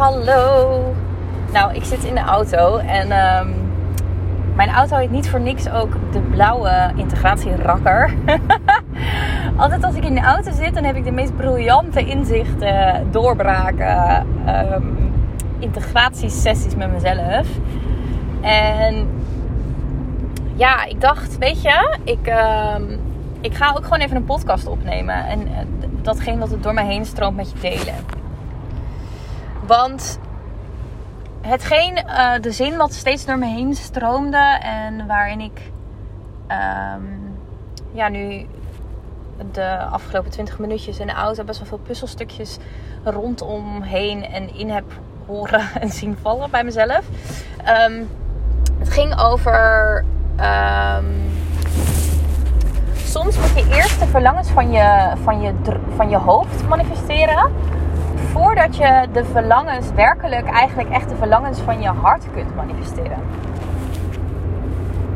hallo. Nou, ik zit in de auto en ehm, mijn auto heet niet voor niks ook de blauwe integratierakker. Altijd als ik in de auto zit, dan heb ik de meest briljante inzichten, doorbraken, um, integratiesessies met mezelf. En ja, ik dacht, weet je, ik, ehm, ik ga ook gewoon even een podcast opnemen. En uh, datgene wat er door mij heen stroomt met je delen. Want hetgeen, uh, de zin wat steeds door me heen stroomde en waarin ik um, ja, nu de afgelopen 20 minuutjes in de auto best wel veel puzzelstukjes rondomheen en in heb horen en zien vallen bij mezelf. Um, het ging over. Um, soms moet je eerst de verlangens van je, van, je, van je hoofd manifesteren voordat je de verlangens werkelijk, eigenlijk echt de verlangens van je hart kunt manifesteren.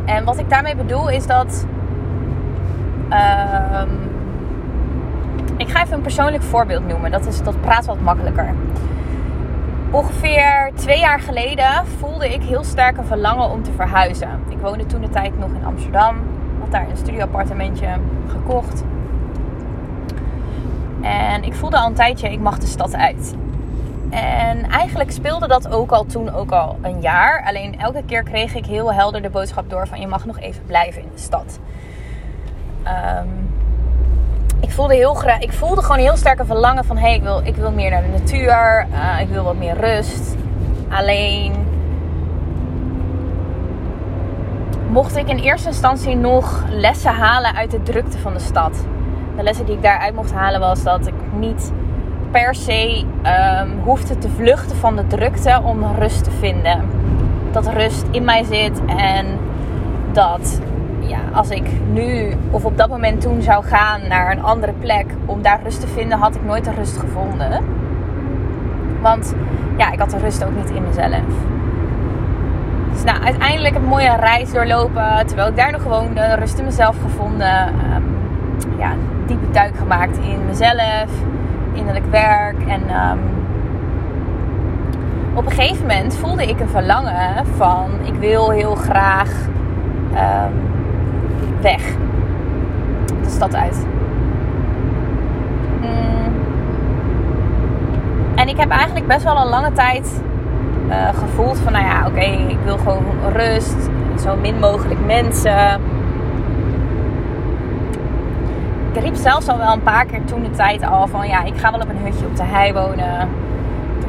En wat ik daarmee bedoel is dat. Um, ik ga even een persoonlijk voorbeeld noemen. Dat, is, dat praat wat makkelijker. Ongeveer twee jaar geleden voelde ik heel sterk een verlangen om te verhuizen. Ik woonde toen de tijd nog in Amsterdam. Had daar een studioappartementje gekocht. En ik voelde al een tijdje, ik mag de stad uit. En eigenlijk speelde dat ook al toen ook al een jaar. Alleen elke keer kreeg ik heel helder de boodschap door van je mag nog even blijven in de stad. Um, ik voelde, heel ik voelde gewoon heel sterk een verlangen van hé, hey, ik, wil, ik wil meer naar de natuur. Uh, ik wil wat meer rust. Alleen mocht ik in eerste instantie nog lessen halen uit de drukte van de stad de lessen die ik daaruit mocht halen was dat ik niet per se um, hoefde te vluchten van de drukte om rust te vinden. Dat rust in mij zit en dat ja, als ik nu of op dat moment toen zou gaan naar een andere plek om daar rust te vinden, had ik nooit de rust gevonden. Want ja, ik had de rust ook niet in mezelf. Dus nou, uiteindelijk een mooie reis doorlopen. Terwijl ik daar nog woonde, rust in mezelf gevonden. Um, ja, diepe duik gemaakt in mezelf, innerlijk werk. En um, op een gegeven moment voelde ik een verlangen van ik wil heel graag um, weg. De stad uit. Mm. En ik heb eigenlijk best wel een lange tijd uh, gevoeld van nou ja, oké, ik wil gewoon rust. Zo min mogelijk mensen ik riep zelfs al wel een paar keer toen de tijd al van ja, ik ga wel op een hutje op de hei wonen.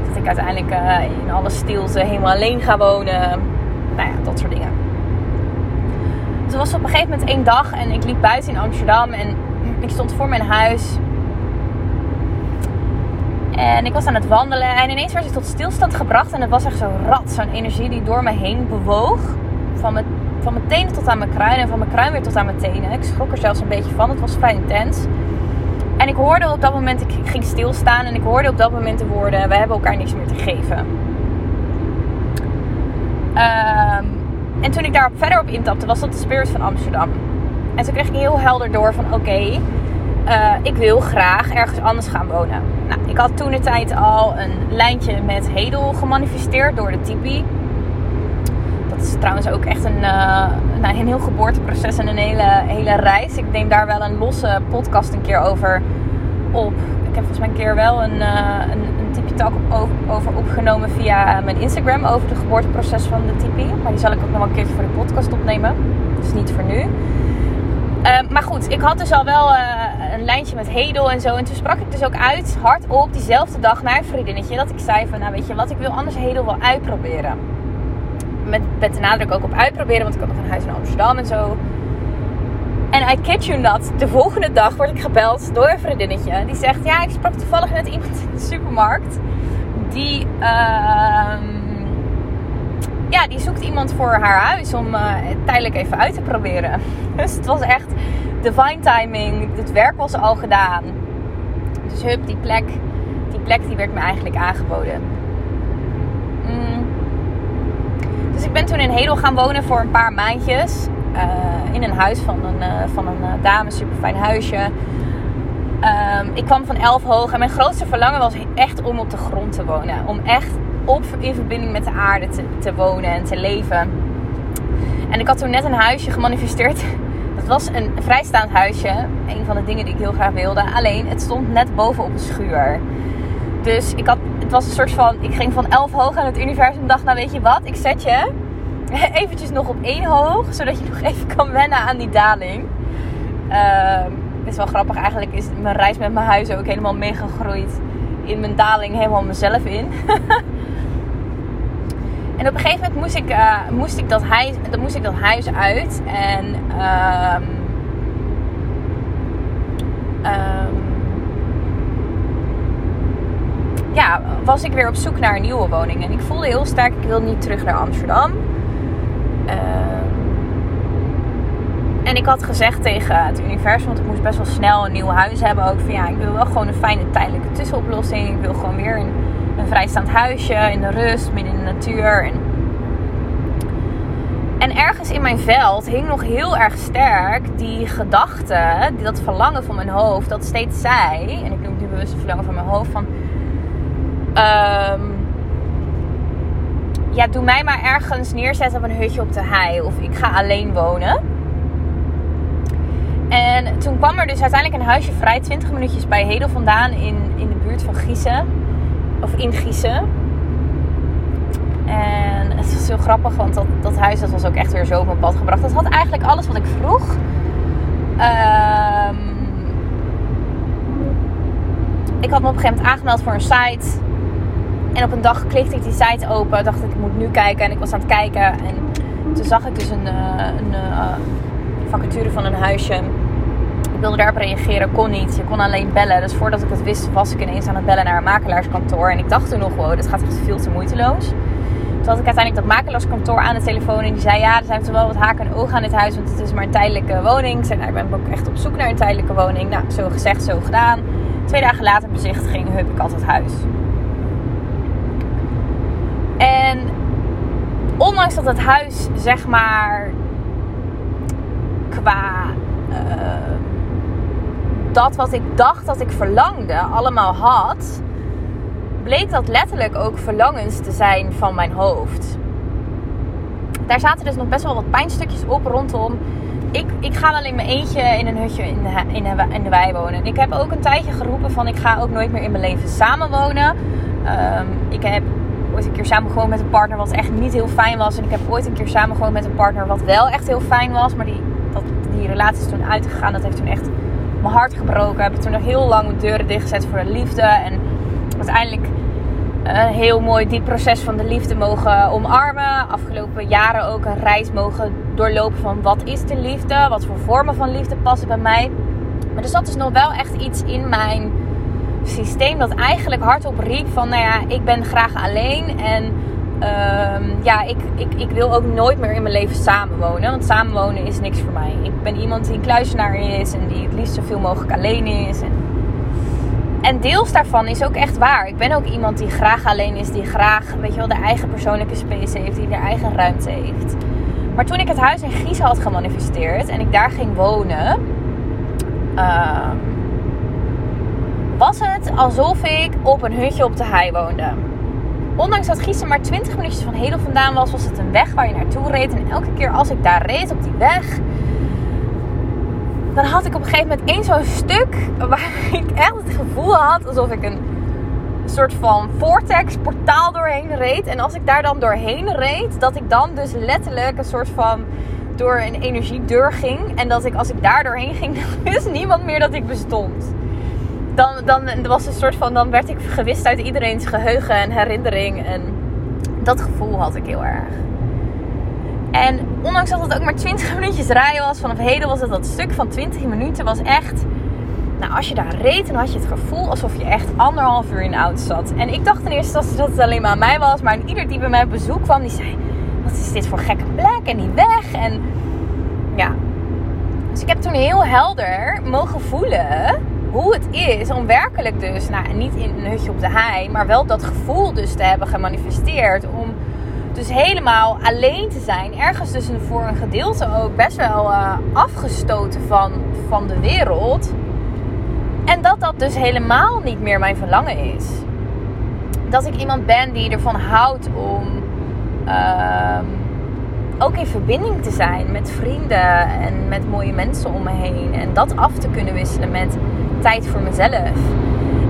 Dat ik uiteindelijk uh, in alle stilte helemaal alleen ga wonen. Nou ja, dat soort dingen. Toen was op een gegeven moment één dag en ik liep buiten in Amsterdam en ik stond voor mijn huis. En ik was aan het wandelen en ineens werd ik tot stilstand gebracht. En het was echt zo rat, zo'n energie die door me heen bewoog. Van mijn van mijn tenen tot aan mijn kruin en van mijn kruin weer tot aan mijn tenen. Ik schrok er zelfs een beetje van. Het was vrij intens. En ik hoorde op dat moment, ik ging stilstaan en ik hoorde op dat moment de woorden: We hebben elkaar niks meer te geven. Um, en toen ik daarop verder op intapte, was dat de Spirit van Amsterdam. En toen kreeg ik heel helder door van: Oké, uh, ik wil graag ergens anders gaan wonen. Nou, ik had toen de tijd al een lijntje met Hedel gemanifesteerd door de tipi is trouwens ook echt een, uh, nou, een heel geboorteproces en een hele, hele reis. Ik neem daar wel een losse podcast een keer over op. Ik heb volgens mij een keer wel een, uh, een, een Talk over opgenomen via mijn Instagram over het geboorteproces van de Tipi. Maar die zal ik ook nog wel een keer voor de podcast opnemen. Dus niet voor nu. Uh, maar goed, ik had dus al wel een lijntje met Hedel en zo. En toen sprak ik dus ook uit, hardop, diezelfde dag naar een vriendinnetje. Dat ik zei van, nou weet je wat, ik wil anders Hedel wel uitproberen met, met de nadruk ook op uitproberen, want ik had nog een huis in Amsterdam en zo. En I kid you not, de volgende dag word ik gebeld door een vriendinnetje. Die zegt, ja, ik sprak toevallig net iemand in de supermarkt. Die, uh, ja, die zoekt iemand voor haar huis om uh, tijdelijk even uit te proberen. Dus het was echt divine timing. Het werk was al gedaan. Dus hup, die plek, die plek die werd me eigenlijk aangeboden. ik ben toen in Hedel gaan wonen voor een paar maandjes. Uh, in een huis van een, uh, van een uh, dame, super fijn huisje. Ehm, ik kwam van elf hoog en mijn grootste verlangen was echt om op de grond te wonen. Om echt op, in verbinding met de aarde te, te wonen en te leven. En ik had toen net een huisje gemanifesteerd. Dat was een vrijstaand huisje. Een van de dingen die ik heel graag wilde. Alleen, het stond net bovenop een schuur. Dus ik had, het was een soort van... Ik ging van elf hoog aan het universum. dacht, nou weet je wat? Ik zet je eventjes nog op één hoog. Zodat je nog even kan wennen aan die daling. Uh, is wel grappig. Eigenlijk is mijn reis met mijn huis ook helemaal meegegroeid. In mijn daling helemaal mezelf in. En op een gegeven moment moest ik, uh, moest ik, dat, huis, moest ik dat huis uit. En um, um, ja, was ik weer op zoek naar een nieuwe woning. En ik voelde heel sterk, ik wil niet terug naar Amsterdam. Um, en ik had gezegd tegen het universum, want ik moest best wel snel een nieuw huis hebben. Ook van ja, ik wil wel gewoon een fijne tijdelijke tussenoplossing. Ik wil gewoon weer een een vrijstaand huisje in de rust, midden in de natuur. En, en ergens in mijn veld hing nog heel erg sterk die gedachte, dat verlangen van mijn hoofd, dat steeds zei, en ik noem nu bewust het verlangen van mijn hoofd, van. Um, ja, doe mij maar ergens neerzetten op een hutje op de hei. Of ik ga alleen wonen. En toen kwam er dus uiteindelijk een huisje vrij, 20 minuutjes bij Hedel vandaan in, in de buurt van Giezen of in En het was heel grappig, want dat, dat huis dat was ook echt weer zo op mijn pad gebracht. Dat had eigenlijk alles wat ik vroeg. Um, ik had me op een gegeven moment aangemeld voor een site. En op een dag klikte ik die site open. Dacht ik, ik moet nu kijken. En ik was aan het kijken. En toen zag ik dus een, uh, een uh, vacature van een huisje wilde daarop reageren, kon niet. Je kon alleen bellen. Dus voordat ik het wist, was ik ineens aan het bellen naar een makelaarskantoor. En ik dacht toen nog, wow, dit gaat echt veel te moeiteloos. Toen had ik uiteindelijk dat makelaarskantoor aan de telefoon. En die zei, ja, er zijn toch wel wat haken en ogen aan dit huis. Want het is maar een tijdelijke woning. Ik zei, nou, ik ben ook echt op zoek naar een tijdelijke woning. Nou, zo gezegd, zo gedaan. Twee dagen later bezichtiging, hup, ik het huis. En ondanks dat het huis, zeg maar, qua... Uh, dat wat ik dacht dat ik verlangde allemaal had, bleek dat letterlijk ook verlangens te zijn van mijn hoofd. Daar zaten dus nog best wel wat pijnstukjes op rondom. Ik, ik ga alleen mijn eentje in een hutje in de, in, de, in de wei wonen. Ik heb ook een tijdje geroepen van ik ga ook nooit meer in mijn leven samenwonen. Um, ik heb ooit een keer samen gewoond met een partner wat echt niet heel fijn was. En ik heb ooit een keer samen gewoond met een partner wat wel echt heel fijn was. Maar die, dat, die relatie is toen uitgegaan. Dat heeft toen echt mijn hart gebroken. Heb ik toen nog heel lang de deuren dichtgezet voor de liefde. En uiteindelijk een heel mooi diep proces van de liefde mogen omarmen. Afgelopen jaren ook een reis mogen doorlopen van wat is de liefde? Wat voor vormen van liefde passen bij mij? Maar er zat dus nog wel echt iets in mijn systeem dat eigenlijk hardop riep van... Nou ja, ik ben graag alleen en Ehm, ja, ik, ik, ik wil ook nooit meer in mijn leven samenwonen. Want samenwonen is niks voor mij. Ik ben iemand die kluisenaar is en die het liefst zoveel mogelijk alleen is. En, en deels daarvan is ook echt waar. Ik ben ook iemand die graag alleen is, die graag, weet je wel, de eigen persoonlijke space heeft, die de eigen ruimte heeft. Maar toen ik het huis in Giezen had gemanifesteerd en ik daar ging wonen, ehm, was het alsof ik op een hutje op de hei woonde ondanks dat Gießen maar 20 minuutjes van Hedel vandaan was, was het een weg waar je naartoe reed. En elke keer als ik daar reed op die weg, dan had ik op een gegeven moment één zo'n stuk waar ik echt het gevoel had alsof ik een soort van vortex portaal doorheen reed. En als ik daar dan doorheen reed, dat ik dan dus letterlijk een soort van door een energiedeur ging. En dat ik als ik daar doorheen ging, dan wist niemand meer dat ik bestond dan, dan was een soort van, dan werd ik gewist uit iedereen's geheugen en herinnering. En dat gevoel had ik heel erg. En ondanks dat het ook maar 20 minuutjes rijden was, vanaf heden was het dat stuk van 20 minuten, was echt. Nou, als je daar reed, dan had je het gevoel alsof je echt anderhalf uur in de auto zat. En ik dacht in eerste dat het alleen maar aan mij was. Maar ieder die bij mij op bezoek kwam, die zei: Wat is dit voor gekke plek? En die weg. En ja. Dus ik heb toen heel helder mogen voelen hoe het is om werkelijk dus, nou niet in een hutje op de hei, maar wel dat gevoel dus te hebben gemanifesteerd. Om dus helemaal alleen te zijn. Ergens dus voor een gedeelte ook best wel uh, afgestoten van, van de wereld. En dat dat dus helemaal niet meer mijn verlangen is. Dat ik iemand ben die ervan houdt om ehm, ook in verbinding te zijn met vrienden en met mooie mensen om me heen. En dat af te kunnen wisselen met tijd voor mezelf.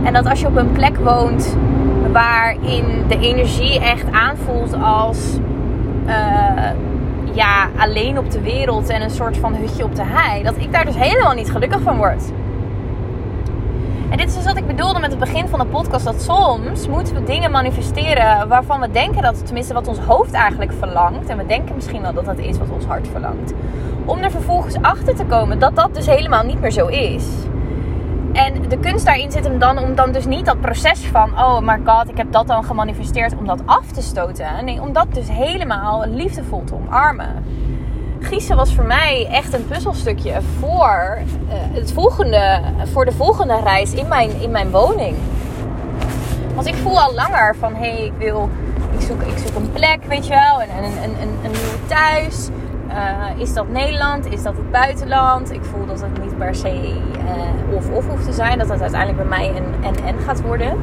En dat als je op een plek woont waarin de energie echt aanvoelt als uh, ja, alleen op de wereld en een soort van hutje op de hei, dat ik daar dus helemaal niet gelukkig van word. En dit is dus wat ik bedoelde met het begin van de podcast. Dat soms moeten we dingen manifesteren waarvan we denken dat, tenminste wat ons hoofd eigenlijk verlangt. En we denken misschien wel dat dat is wat ons hart verlangt. Om er vervolgens achter te komen dat dat dus helemaal niet meer zo is. En de kunst daarin zit hem dan om dan dus niet dat proces van... oh my god, ik heb dat dan gemanifesteerd om dat af te stoten. Nee, om dat dus helemaal liefdevol te omarmen. Gießen was voor mij echt een puzzelstukje voor, uh, het volgende, voor de volgende reis in mijn, in mijn woning. Want ik voel al langer van... hé, hey, ik wil... Ik zoek, ik zoek een plek, weet je wel. En een, een, een, een nieuw thuis. Uh, is dat Nederland? Is dat het buitenland? Ik voel dat het niet per se uh, of-of hoeft te zijn. Dat het uiteindelijk bij mij een en-en gaat worden.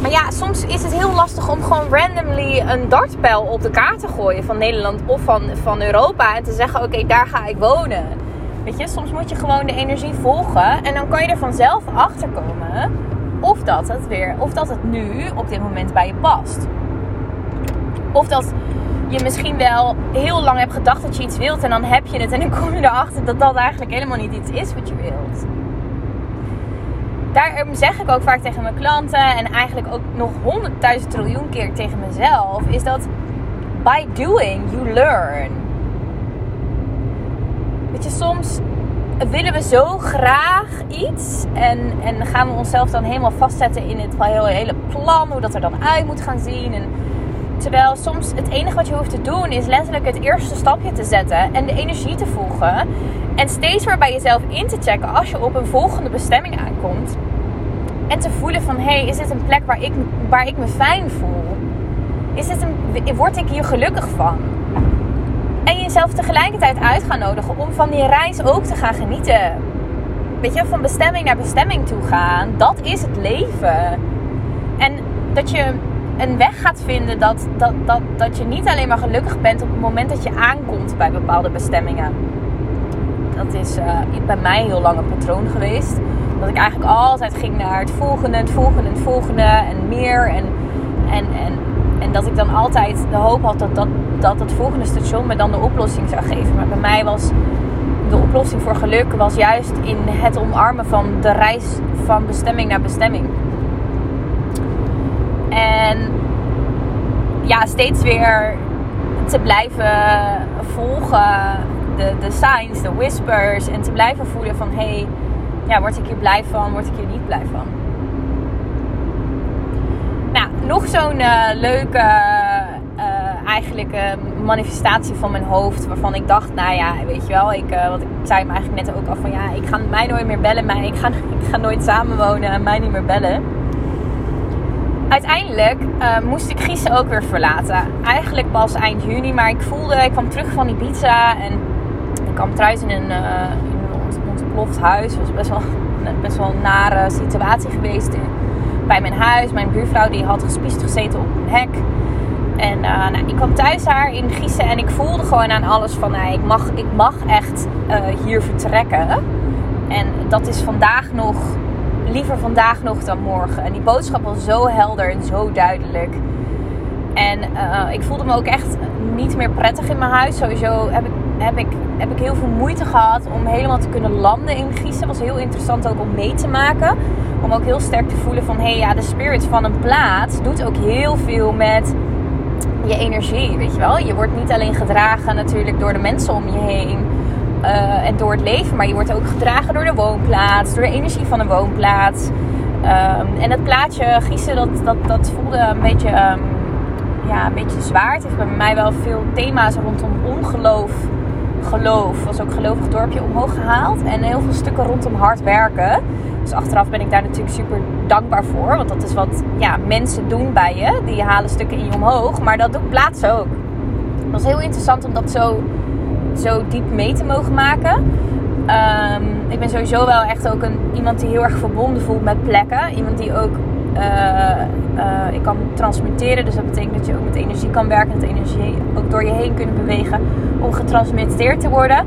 Maar ja, soms is het heel lastig om gewoon randomly een dartpijl op de kaart te gooien van Nederland of van, van Europa. En te zeggen, oké, daar ga ik wonen. Weet je, soms moet je gewoon de energie volgen. En dan kan je er vanzelf achter komen of dat het weer, of dat het nu op dit moment bij je past. Of dat je misschien wel heel lang hebt gedacht dat je iets wilt en dan heb je het en dan kom je erachter dat dat eigenlijk helemaal niet iets is wat je wilt. Daarom zeg ik ook vaak tegen mijn klanten en eigenlijk ook nog honderdduizend triljoen keer tegen mezelf, is dat by doing you learn. Weet je, soms willen we zo graag iets en, en gaan we onszelf dan helemaal vastzetten in het hele, hele plan, hoe dat er dan uit moet gaan zien. En Terwijl soms het enige wat je hoeft te doen is letterlijk het eerste stapje te zetten en de energie te voegen. En steeds weer bij jezelf in te checken als je op een volgende bestemming aankomt. En te voelen van, hé, hey, is dit een plek waar ik, waar ik me fijn voel? Is dit een, word ik hier gelukkig van? En jezelf tegelijkertijd uit gaan nodigen om van die reis ook te gaan genieten. Weet je, van bestemming naar bestemming toe gaan. Dat is het leven. En dat je een weg gaat vinden dat, dat, dat, dat je niet alleen maar gelukkig bent op het moment dat je aankomt bij bepaalde bestemmingen. Dat is uh, bij mij heel lang een patroon geweest. Dat ik eigenlijk altijd ging naar het volgende, het volgende, het volgende en meer. En, en, en, en dat ik dan altijd de hoop had dat, dat, dat het volgende station me dan de oplossing zou geven. Maar bij mij was de oplossing voor geluk was juist in het omarmen van de reis van bestemming naar bestemming. En ja, steeds weer te blijven volgen de, de signs, de whispers. En te blijven voelen van hé, hey, ja, word ik hier blij van, word ik hier niet blij van. Nou, nog zo'n uh, leuke uh, eigenlijk uh, manifestatie van mijn hoofd. Waarvan ik dacht, nou ja, weet je wel, ik, wat ik zei hem eigenlijk net ook al van ja, ik ga mij nooit meer bellen. Mij, ik, ga, ik ga nooit samenwonen en mij niet meer bellen uiteindelijk uh, moest ik Gießen ook weer verlaten. Eigenlijk pas eind juni, maar ik voelde, ik kwam terug van die pizza en ik kwam thuis in een, een ontploft huis. Het was best wel, best wel een nare situatie geweest bij mijn huis. Mijn buurvrouw die had gespiest gezeten op een hek. En uh, nou, ik kwam thuis daar in Gießen en ik voelde gewoon aan alles van, nou, ik, mag, ik mag echt hier vertrekken. En dat is vandaag nog liever vandaag nog dan morgen. En die boodschap was zo helder en zo duidelijk. En uh, ik voelde me ook echt niet meer prettig in mijn huis. Sowieso heb ik, heb, ik, heb ik heel veel moeite gehad om helemaal te kunnen landen in Gießen. Het was heel interessant ook om mee te maken. Om ook heel sterk te voelen van... hé hey, ja, de spirit van een plaats doet ook heel veel met je energie, weet je wel. Je wordt niet alleen gedragen natuurlijk door de mensen om je heen... Uh, en door het leven. Maar je wordt ook gedragen door de woonplaats, door de energie van de woonplaats. Um, en het plaatje Gießen, dat, dat, dat voelde een beetje, um, ja, een beetje zwaar. Het heeft bij mij wel veel thema's rondom ongeloof, geloof. was ook gelovig dorpje omhoog gehaald. En heel veel stukken rondom hard werken. Dus achteraf ben ik daar natuurlijk super dankbaar voor. Want dat is wat ja, mensen doen bij je. Die halen stukken in je omhoog. Maar dat doet plaats ook. Het was heel interessant om dat zo zo diep mee te mogen maken. Um, ik ben sowieso wel echt ook een, iemand die heel erg verbonden voelt met plekken. Iemand die ook uh, ik kan transmitteren. Dus dat betekent dat je ook met energie kan werken. Dat energie ook door je heen kunnen bewegen om getransmitteerd te worden.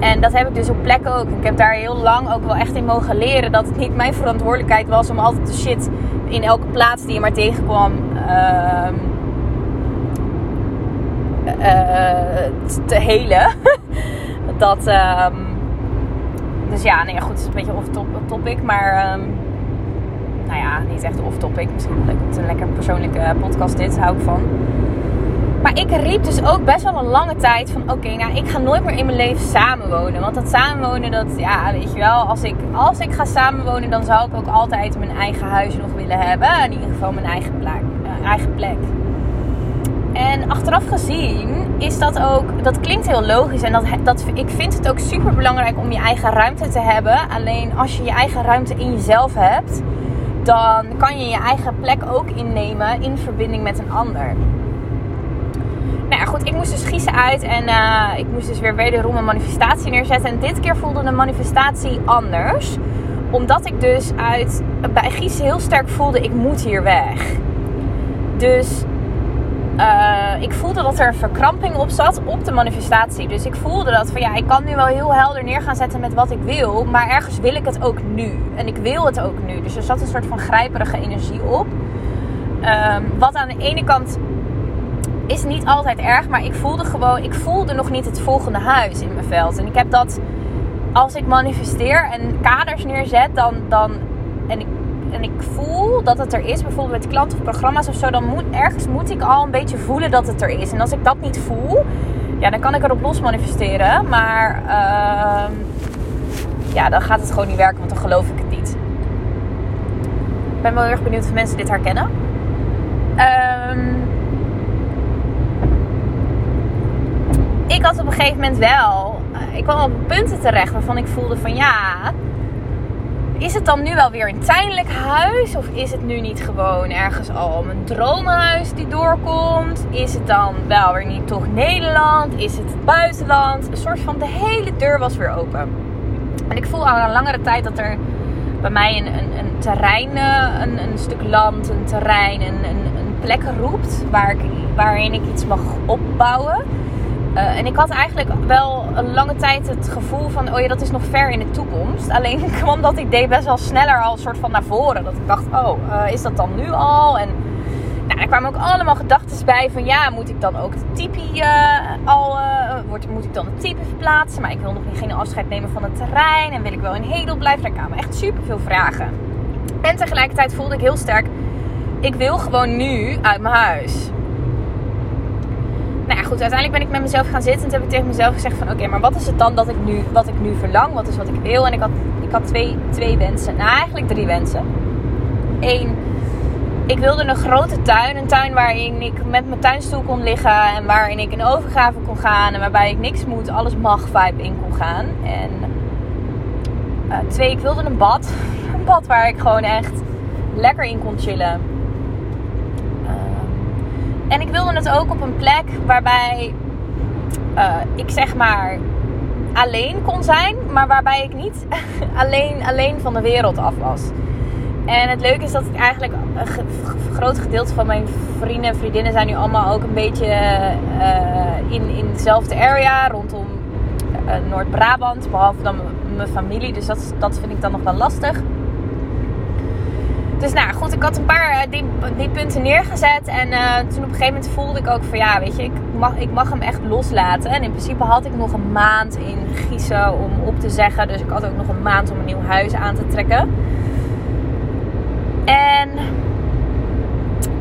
En dat heb ik dus op plekken ook. Ik heb daar heel lang ook wel echt in mogen leren dat het niet mijn verantwoordelijkheid was om altijd de shit in elke plaats die je maar tegenkwam. Uh, te helen. dat. Um, dus ja, nee, goed, het is een beetje off-topic. Maar. Um, nou ja, niet echt off-topic. Misschien. Het is een lekker persoonlijke podcast, dit hou ik van. Maar ik riep dus ook best wel een lange tijd van... Oké, nou, ik ga nooit meer in mijn leven samenwonen. Want dat samenwonen, dat... Ja, weet je wel. Als ik, als ik ga samenwonen, dan zou ik ook altijd mijn eigen huis nog willen hebben. In ieder geval mijn eigen plek. Uh, eigen plek. En achteraf gezien is dat ook... Dat klinkt heel logisch. En dat, dat, ik vind het ook super belangrijk om je eigen ruimte te hebben. Alleen als je je eigen ruimte in jezelf hebt... Dan kan je je eigen plek ook innemen in verbinding met een ander nou ja, goed, ik moest dus giezen uit en uh, ik moest dus weer wederom een manifestatie neerzetten. En dit keer voelde de manifestatie anders. Omdat ik dus uit, bij giezen heel sterk voelde, ik moet hier weg. Dus uh, ik voelde dat er verkramping op zat op de manifestatie. Dus ik voelde dat van ja, ik kan nu wel heel helder neer gaan zetten met wat ik wil. Maar ergens wil ik het ook nu. En ik wil het ook nu. Dus er zat een soort van grijperige energie op. Um, wat aan de ene kant is niet altijd erg, maar ik voelde gewoon, ik voelde nog niet het volgende huis in mijn veld. En ik heb dat als ik manifesteer en kaders neerzet, dan, dan en ik, en ik voel dat het er is, bijvoorbeeld met klanten of programma's of zo, dan moet ergens moet ik al een beetje voelen dat het er is. En als ik dat niet voel, ja, dan kan ik erop los manifesteren. Maar uh, ja, dan gaat het gewoon niet werken, want dan geloof ik het niet. Ik ben wel heel erg benieuwd of mensen dit herkennen. Um, ik had op een gegeven moment wel. Eh, ik kwam op punten terecht waarvan ik voelde van ja. Is het dan nu wel weer een tijdelijk huis? Of is het nu niet gewoon ergens al mijn droomhuis die doorkomt? Is het dan wel weer niet toch Nederland? Is het buitenland? Een soort van de hele deur was weer open. En ik voel al een langere tijd dat er bij mij een, een, een terrein, eh, een, een, stuk land, een terrein, een, een, een plek roept waar ik, waarin ik iets mag opbouwen. Uh, en ik had eigenlijk wel een lange tijd het gevoel van, oh ja, dat is nog ver in de toekomst. Alleen kwam dat idee best wel sneller al soort van naar voren. Dat ik dacht, oh, uh, is dat dan nu al? En nou, er kwamen ook allemaal gedachten bij van, ja, moet ik dan ook de tipi uh, al, wordt, moet ik dan de type verplaatsen? Maar ik wil nog niet geen afscheid nemen van het terrein. En wil ik wel in Hedel blijven? Daar kwamen echt super veel vragen. En tegelijkertijd voelde ik heel sterk, ik wil gewoon nu uit mijn huis goed, uiteindelijk ben ik met mezelf gaan zitten. En toen heb ik tegen mezelf gezegd van... Oké, maar wat is het dan dat ik nu, wat ik nu verlang? Wat is wat ik wil? En ik had, ik had twee, twee wensen. Nou, eigenlijk drie wensen. Eén, ik wilde een grote tuin. Een tuin waarin ik met mijn tuinstoel kon liggen. En waarin ik in overgave kon gaan. En waarbij ik niks moet, alles mag vibe in kon gaan. En uh, twee, ik wilde een bad. Een bad waar ik gewoon echt lekker in kon chillen en ik wilde het ook op een plek waarbij uh, ik zeg maar alleen kon zijn, maar waarbij ik niet alleen, alleen van de wereld af was. En het leuke is dat ik eigenlijk een groot gedeelte van mijn vrienden en vriendinnen zijn nu allemaal ook een beetje uh, in, in dezelfde area rondom uh, Noord-Brabant, behalve dan mijn familie. Dus dat, dat vind ik dan nog wel lastig. Dus nou goed, ik had een paar uh, die, die, punten neergezet. En uh, toen op een gegeven moment voelde ik ook van ja, weet je, ik mag, ik mag hem echt loslaten. En in principe had ik nog een maand in Giezen om op te zeggen. Dus ik had ook nog een maand om een nieuw huis aan te trekken. En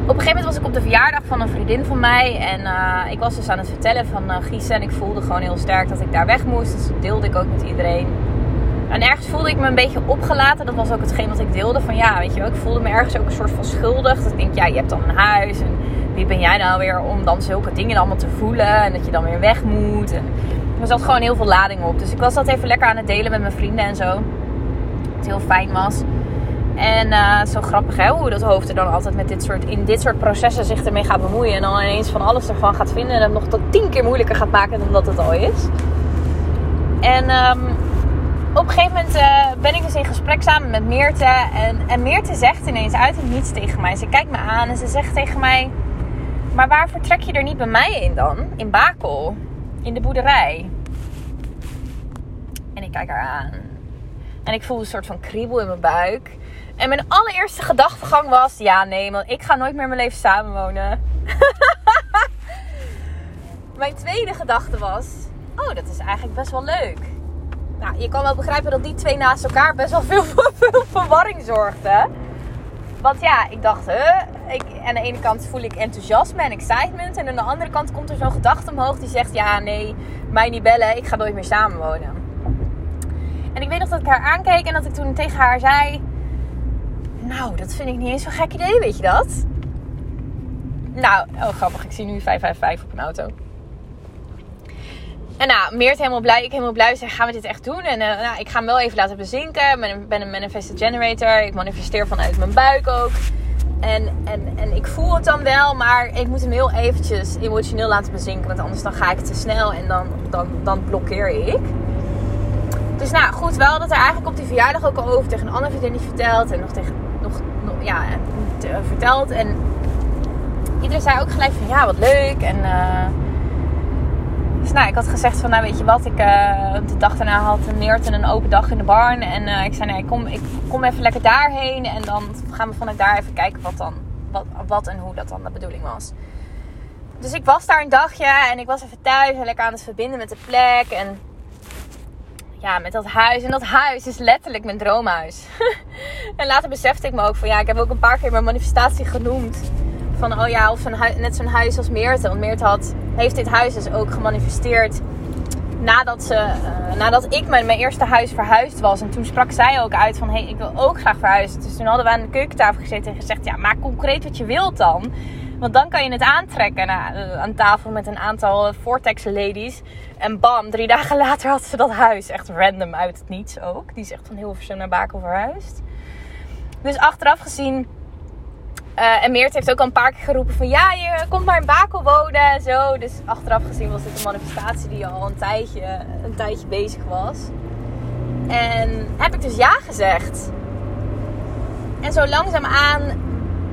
op een gegeven moment was ik op de verjaardag van een vriendin van mij. En uh, ik was dus aan het vertellen van uh, Giezen. En ik voelde gewoon heel sterk dat ik daar weg moest. Dus dat deelde ik ook met iedereen. En ergens voelde ik me een beetje opgelaten. Dat was ook hetgeen wat ik deelde. Van ja, weet je wel, ik voelde me ergens ook een soort van schuldig. Dat ik denk, ja, je hebt dan een huis. En wie ben jij nou weer om dan zulke dingen allemaal te voelen? En dat je dan weer weg moet. En er zat gewoon heel veel lading op. Dus ik was dat even lekker aan het delen met mijn vrienden en zo. Wat heel fijn was. En uh, zo grappig hè, hoe dat hoofd er dan altijd met dit soort, in dit soort processen zich ermee gaat bemoeien. En dan ineens van alles ervan gaat vinden. En het nog tot tien keer moeilijker gaat maken dan dat het al is. En um, op een gegeven moment eh, ben ik dus in gesprek samen met Meerte. En, en Meerte zegt ineens uit het niets tegen mij. Ze kijkt me aan en ze zegt tegen mij... Maar waar vertrek je er niet bij mij in dan? In Bakel. In de boerderij. En ik kijk haar aan. En ik voel een soort van kriebel in mijn buik. En mijn allereerste gedachtegang was... Ja, nee, man, ik ga nooit meer mijn leven samenwonen. mijn tweede gedachte was... Oh, dat is eigenlijk best wel leuk. Nou, je kan wel begrijpen dat die twee naast elkaar best wel veel, verwarring zorgden. Want ja, ik dacht, hè, ik, aan de ene kant voel ik enthousiasme en excitement. En aan de andere kant komt er zo'n gedachte omhoog die zegt, ja, nee, mij niet bellen, ik ga nooit meer samenwonen. En ik weet nog dat ik haar aankeek en dat ik toen tegen haar zei, nou, dat vind ik niet eens zo'n gek idee, weet je dat? Nou, oh grappig, ik zie nu 555 op een auto. En nou, Meert helemaal blij, ik helemaal blij. Zeg, gaan we dit echt doen? En uh, nou, ik ga hem wel even laten bezinken. Ik ben, een manifested generator. Ik manifesteer vanuit mijn buik ook. En, en, en ik voel het dan wel, maar ik moet hem heel eventjes emotioneel laten bezinken. Want anders dan ga ik te snel en dan, dan, dan blokkeer ik. Dus nou, goed, wel dat er eigenlijk op die verjaardag ook al over tegen een andere vriendin verteld. En nog tegen, nog, nog ja, verteld. En iedereen zei ook gelijk van, ja, wat leuk. En... Uh, dus nou, ik had gezegd van, nou weet je wat, ik, uh, de dag daarna had Neert een open dag in de barn. En uh, ik zei, nee, kom, ik kom even lekker daarheen. En dan gaan we vanuit daar even kijken wat, dan, wat, wat en hoe dat dan de bedoeling was. Dus ik was daar een dagje en ik was even thuis en lekker aan het verbinden met de plek. En ja, met dat huis. En dat huis is letterlijk mijn droomhuis. en later besefte ik me ook van, ja, ik heb ook een paar keer mijn manifestatie genoemd van, oh ja, of net zo'n huis als Meerte. Want Meerte had, heeft dit huis dus ook gemanifesteerd nadat, ze, uh, nadat ik mijn, mijn eerste huis verhuisd was. En toen sprak zij ook uit van, hé, hey, ik wil ook graag verhuizen. Dus toen hadden we aan de keukentafel gezeten en gezegd, ja, maak concreet wat je wilt dan. Want dan kan je het aantrekken nou, uh, aan tafel met een aantal Vortex ladies. En bam, drie dagen later had ze dat huis. Echt random uit het niets ook. Die is echt van Hilversum naar Bakel verhuisd. Dus achteraf gezien uh, en Meert heeft ook al een paar keer geroepen van ja, je komt maar in Bakel wonen en zo. Dus achteraf gezien was dit een manifestatie die al een tijdje, een tijdje bezig was. En heb ik dus ja gezegd. En zo langzaamaan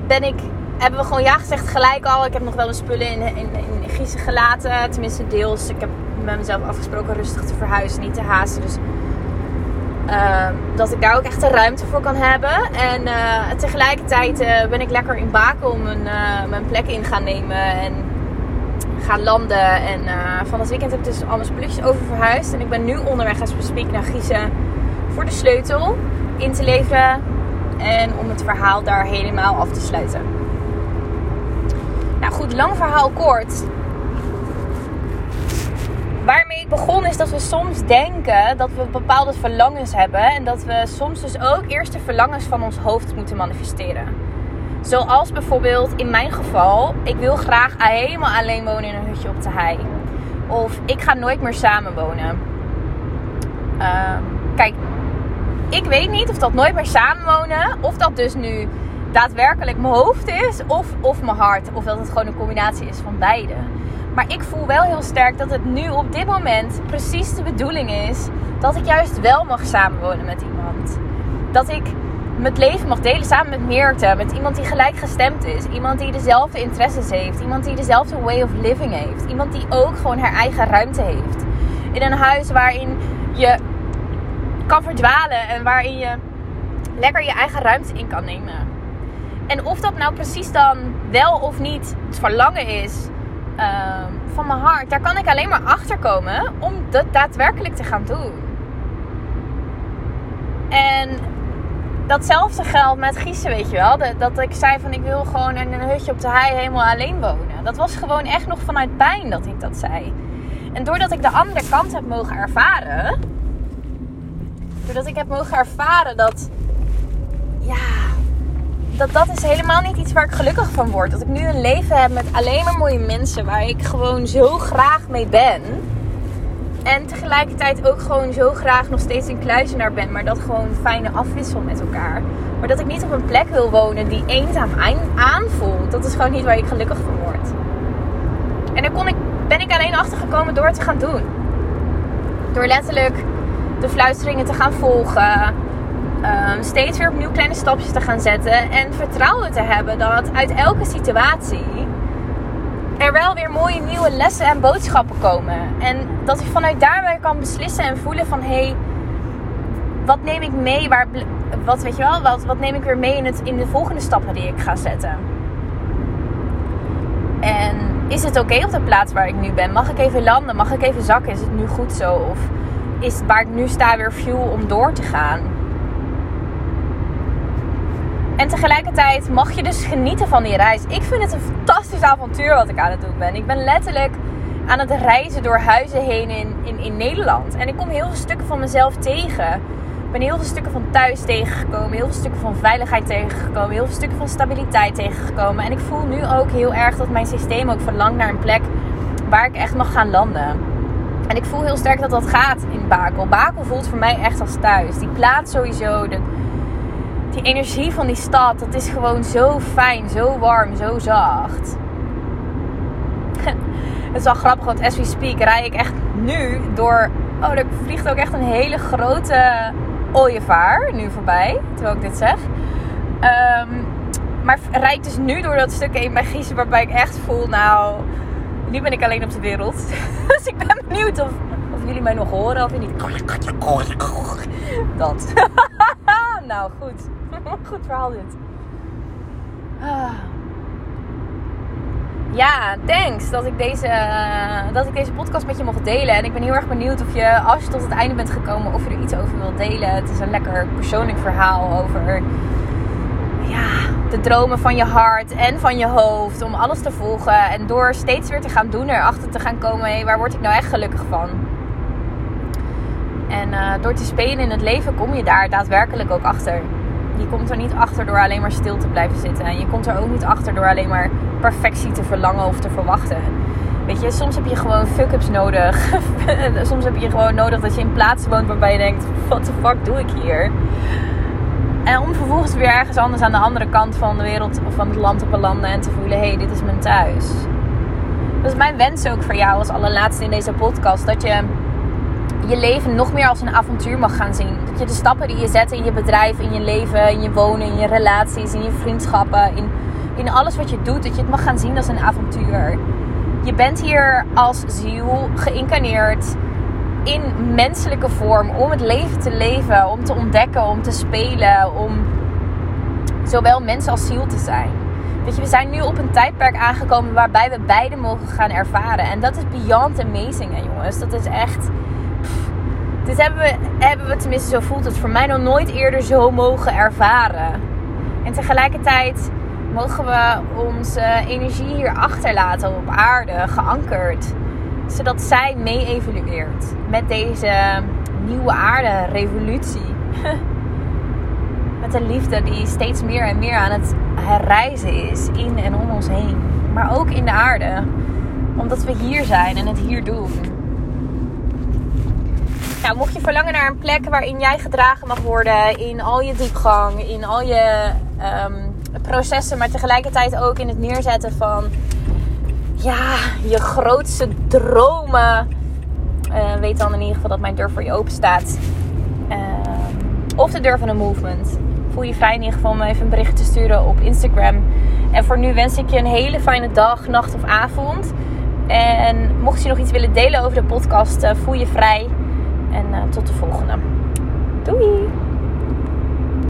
ben ik, hebben we gewoon ja gezegd gelijk al. Ik heb nog wel een spullen in, in, in Giezen gelaten. Tenminste deels. Ik heb met mezelf afgesproken rustig te verhuizen, niet te haasten. Dus uh, dat ik daar ook echt de ruimte voor kan hebben. En uh, tegelijkertijd uh, ben ik lekker in Bakel om mijn, eh, mijn plek in gaan nemen en gaan landen. En van dat weekend heb ik dus alle spulletjes over verhuisd. En ik ben nu onderweg als we naar Giezen voor de sleutel in te leveren. En om het verhaal daar helemaal af te sluiten. Nou goed, lang verhaal kort begon is dat we soms denken dat we bepaalde verlangens hebben. En dat we soms dus ook eerst de verlangens van ons hoofd moeten manifesteren. Zoals bijvoorbeeld in mijn geval, ik wil graag helemaal alleen wonen in een hutje op de hei. Of ik ga nooit meer samenwonen. Uh, kijk, ik weet niet of dat nooit meer samenwonen, of dat dus nu daadwerkelijk mijn hoofd is, of, of mijn hart. Of dat het gewoon een combinatie is van beide. Maar ik voel wel heel sterk dat het nu op dit moment precies de bedoeling is dat ik juist wel mag samenwonen met iemand. Dat ik het leven mag delen samen met Meerte. Met iemand die gelijkgestemd is. Iemand die dezelfde interesses heeft. Iemand die dezelfde way of living heeft. Iemand die ook gewoon haar eigen ruimte heeft. In een huis waarin je kan verdwalen en waarin je lekker je eigen ruimte in kan nemen. En of dat nou precies dan wel of niet het verlangen is Ehm, van mijn hart, daar kan ik alleen maar achter komen om dat daadwerkelijk te gaan doen. En datzelfde geldt met Giezen, weet je wel. Dat, ik zei van ik wil gewoon in een hutje op de hei helemaal alleen wonen. Dat was gewoon echt nog vanuit pijn dat ik dat zei. En doordat ik de andere kant heb mogen ervaren. Doordat ik heb mogen ervaren dat. Ja, dat dat is helemaal niet iets waar ik gelukkig van word. Dat ik nu een leven heb met alleen maar mooie mensen waar ik gewoon zo graag mee ben. En tegelijkertijd ook gewoon zo graag nog steeds een kluizenaar ben. Maar dat gewoon fijne afwissel met elkaar. Maar dat ik niet op een plek wil wonen die eenzaam aanvoelt. Dat is gewoon niet waar ik gelukkig van word. En daar kon ik, ben ik alleen achtergekomen door het te gaan doen. Door letterlijk de fluisteringen te gaan volgen. Ehm, steeds weer opnieuw kleine stapjes te gaan zetten. En vertrouwen te hebben dat uit elke situatie er wel weer mooie nieuwe lessen en boodschappen komen. En dat ik vanuit daar weer kan beslissen en voelen van hé, hey, wat neem ik mee? Waar, wat weet je wel, wat, wat neem ik weer mee in, het, in de volgende stappen die ik ga zetten? En is het oké op de plaats waar ik nu ben? Mag ik even landen? Mag ik even zakken? Is het nu goed zo? Of is waar ik nu sta weer fuel om door te gaan? En tegelijkertijd mag je dus genieten van die reis. Ik vind het een fantastisch avontuur wat ik aan het doen ben. Ik ben letterlijk aan het reizen door huizen heen in, in, in Nederland. En ik kom heel veel stukken van mezelf tegen. Ik ben heel veel stukken van thuis tegengekomen. Heel veel stukken van veiligheid tegengekomen. Heel veel stukken van stabiliteit tegengekomen. En ik voel nu ook heel erg dat mijn systeem ook verlangt naar een plek waar ik echt mag gaan landen. En ik voel heel sterk dat dat gaat in Bakel. Bakel voelt voor mij echt als thuis. Die plaats sowieso. De, die energie van die stad, dat is gewoon zo fijn, zo warm, zo zacht. Het is wel grappig, want as we speak rij ik echt nu door... Oh, er vliegt ook echt een hele grote ooievaar nu voorbij, terwijl ik dit zeg. Um, maar rijd ik dus nu door dat stuk heen bij Giezen, waarbij ik echt voel, nou... Nu ben ik alleen op de wereld. dus ik ben benieuwd of, of jullie mij nog horen of niet. Dat. nou, goed. Goed verhaal dit. Ah. Ja, thanks dat ik, deze, dat ik deze podcast met je mocht delen. En ik ben heel erg benieuwd of je, als je tot het einde bent gekomen, of je er iets over wilt delen. Het is een lekker persoonlijk verhaal over ja, de dromen van je hart en van je hoofd. Om alles te volgen. En door steeds weer te gaan doen, erachter te gaan komen: hé, waar word ik nou echt gelukkig van? En uh, door te spelen in het leven kom je daar daadwerkelijk ook achter. Je komt er niet achter door alleen maar stil te blijven zitten. En je komt er ook niet achter door alleen maar perfectie te verlangen of te verwachten. Weet je, soms heb je gewoon fuck-ups nodig. soms heb je gewoon nodig dat je in plaatsen woont waarbij je denkt: what the fuck doe ik hier? En om vervolgens weer ergens anders aan de andere kant van de wereld of van het land te belanden en te voelen: hé, hey, dit is mijn thuis. Dat is mijn wens ook voor jou als allerlaatste in deze podcast. Dat je je leven nog meer als een avontuur mag gaan zien. Dat je de stappen die je zet in je bedrijf, in je leven, in je wonen, in je relaties, in je vriendschappen, in, in alles wat je doet, dat je het mag gaan zien als een avontuur. Je bent hier als ziel geïncarneerd in menselijke vorm om het leven te leven, om te ontdekken, om te spelen, om zowel mens als ziel te zijn. Weet je, we zijn nu op een tijdperk aangekomen waarbij we beide mogen gaan ervaren. En dat is beyond amazing, hè, jongens. Dat is echt dit hebben we, hebben we tenminste, zo voelt het voor mij nog nooit eerder zo mogen ervaren. En tegelijkertijd mogen we onze energie hier achterlaten op aarde, geankerd. Zodat zij mee evolueert met deze nieuwe aarde revolutie. met een liefde die steeds meer en meer aan het herreizen is in en om ons heen. Maar ook in de aarde. Omdat we hier zijn en het hier doen. Nou, mocht je verlangen naar een plek waarin jij gedragen mag worden in al je diepgang, in al je ehm, processen, maar tegelijkertijd ook in het neerzetten van ja, je grootste dromen. Uh, weet dan in ieder geval dat mijn deur voor je open staat. Ehm, of de deur van een movement. Voel je vrij in ieder geval om even een bericht te sturen op Instagram. En voor nu wens ik je een hele fijne dag, nacht of avond. En mocht je nog iets willen delen over de podcast, uh, voel je vrij. En uh, tot de volgende. Doei!